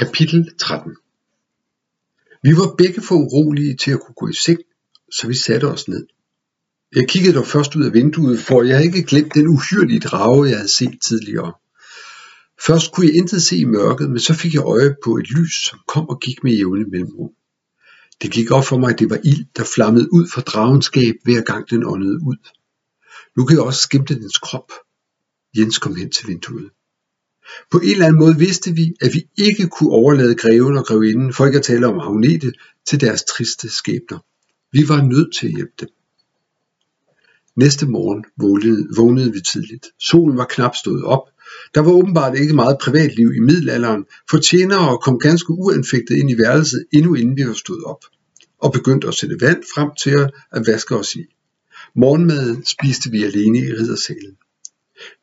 Kapitel 13 Vi var begge for urolige til at kunne gå i seng, så vi satte os ned. Jeg kiggede dog først ud af vinduet, for jeg havde ikke glemt den uhyrlige drage, jeg havde set tidligere. Først kunne jeg intet se i mørket, men så fik jeg øje på et lys, som kom og gik med jævne mellemrum. Det gik op for mig, at det var ild, der flammede ud fra dragens skab, hver gang den åndede ud. Nu kan jeg også skimte dens krop. Jens kom hen til vinduet. På en eller anden måde vidste vi, at vi ikke kunne overlade greven og grevinden, for ikke at tale om Agnete, til deres triste skæbner. Vi var nødt til at hjælpe dem. Næste morgen vågnede, vågnede vi tidligt. Solen var knap stået op. Der var åbenbart ikke meget privatliv i middelalderen, for tjenere kom ganske uanfægtet ind i værelset, endnu inden vi var stået op, og begyndte at sætte vand frem til at vaske os i. Morgenmaden spiste vi alene i riddersalen.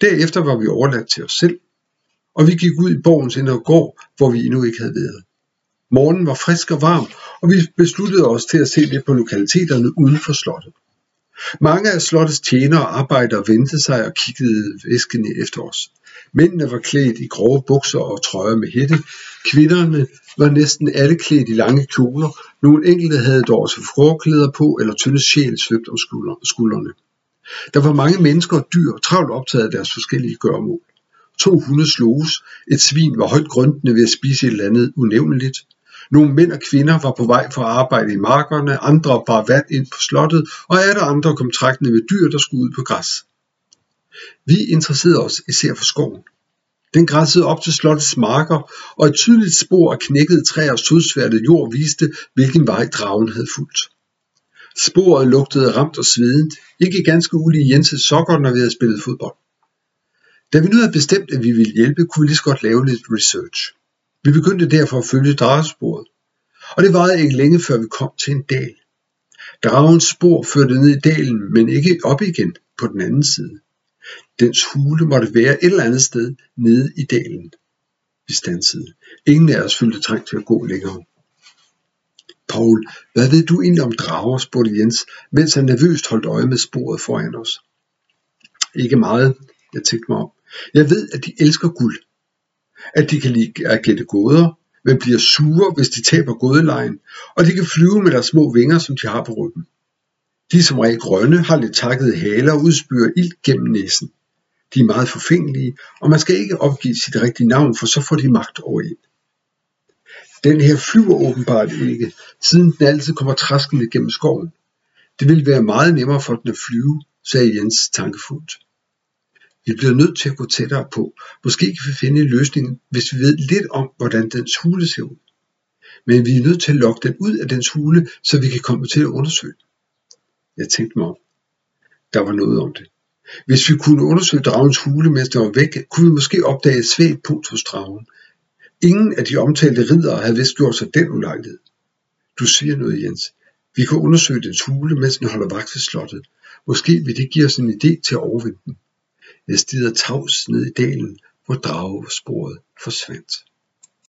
Derefter var vi overladt til os selv, og vi gik ud i borgens indre gård, hvor vi endnu ikke havde været. Morgen var frisk og varm, og vi besluttede os til at se lidt på lokaliteterne uden for slottet. Mange af slottets tjenere og arbejdere vendte sig og kiggede væskende efter os. Mændene var klædt i grove bukser og trøjer med hætte. Kvinderne var næsten alle klædt i lange kjoler. Nogle enkelte havde dog også forklæder på eller tynde sjæl svøbt om skuldrene. Der var mange mennesker og dyr travlt optaget af deres forskellige gørmål. To hunde sloges, et svin var højt grøntende ved at spise et eller andet unævneligt. Nogle mænd og kvinder var på vej for at arbejde i markerne, andre bar vand ind på slottet, og der andre kom trækkende med dyr, der skulle ud på græs. Vi interesserede os især for skoven. Den græssede op til slottets marker, og et tydeligt spor af knækkede træer og sodsværtet jord viste, hvilken vej dragen havde fulgt. Sporet lugtede ramt og svedent, ikke ganske ulig Jenses sokker, når vi havde spillet fodbold. Da vi nu havde bestemt, at vi ville hjælpe, kunne vi lige så godt lave lidt research. Vi begyndte derfor at følge dragesporet, og det varede ikke længe før vi kom til en dal. Dragens spor førte ned i dalen, men ikke op igen på den anden side. Dens hule måtte være et eller andet sted nede i dalen. Vi stansede. Ingen af os følte trang til at gå længere. Paul, hvad ved du egentlig om drager, spurgte Jens, mens han nervøst holdt øje med sporet foran os. Ikke meget, jeg tænkte mig om. Jeg ved, at de elsker guld. At de kan lide at gætte gåder, men bliver sure, hvis de taber gådelejen, og de kan flyve med deres små vinger, som de har på ryggen. De er som regel grønne, har lidt takket haler og udspyrer ild gennem næsen. De er meget forfængelige, og man skal ikke opgive sit rigtige navn, for så får de magt over en. Den her flyver åbenbart ikke, siden den altid kommer traskende gennem skoven. Det vil være meget nemmere for den at flyve, sagde Jens tankefuldt. Vi bliver nødt til at gå tættere på. Måske kan vi finde en løsning, hvis vi ved lidt om, hvordan dens hule ser ud. Men vi er nødt til at lokke den ud af dens hule, så vi kan komme til at undersøge den. Jeg tænkte mig om. Der var noget om det. Hvis vi kunne undersøge dragens hule, mens den var væk, kunne vi måske opdage et svagt punkt hos dragen. Ingen af de omtalte ridere havde vist gjort sig den ulejlighed. Du siger noget, Jens. Vi kan undersøge dens hule, mens den holder vagt ved slottet. Måske vil det give os en idé til at overvinde den. Jeg stiger tavs ned i dalen, hvor dragesporet forsvandt.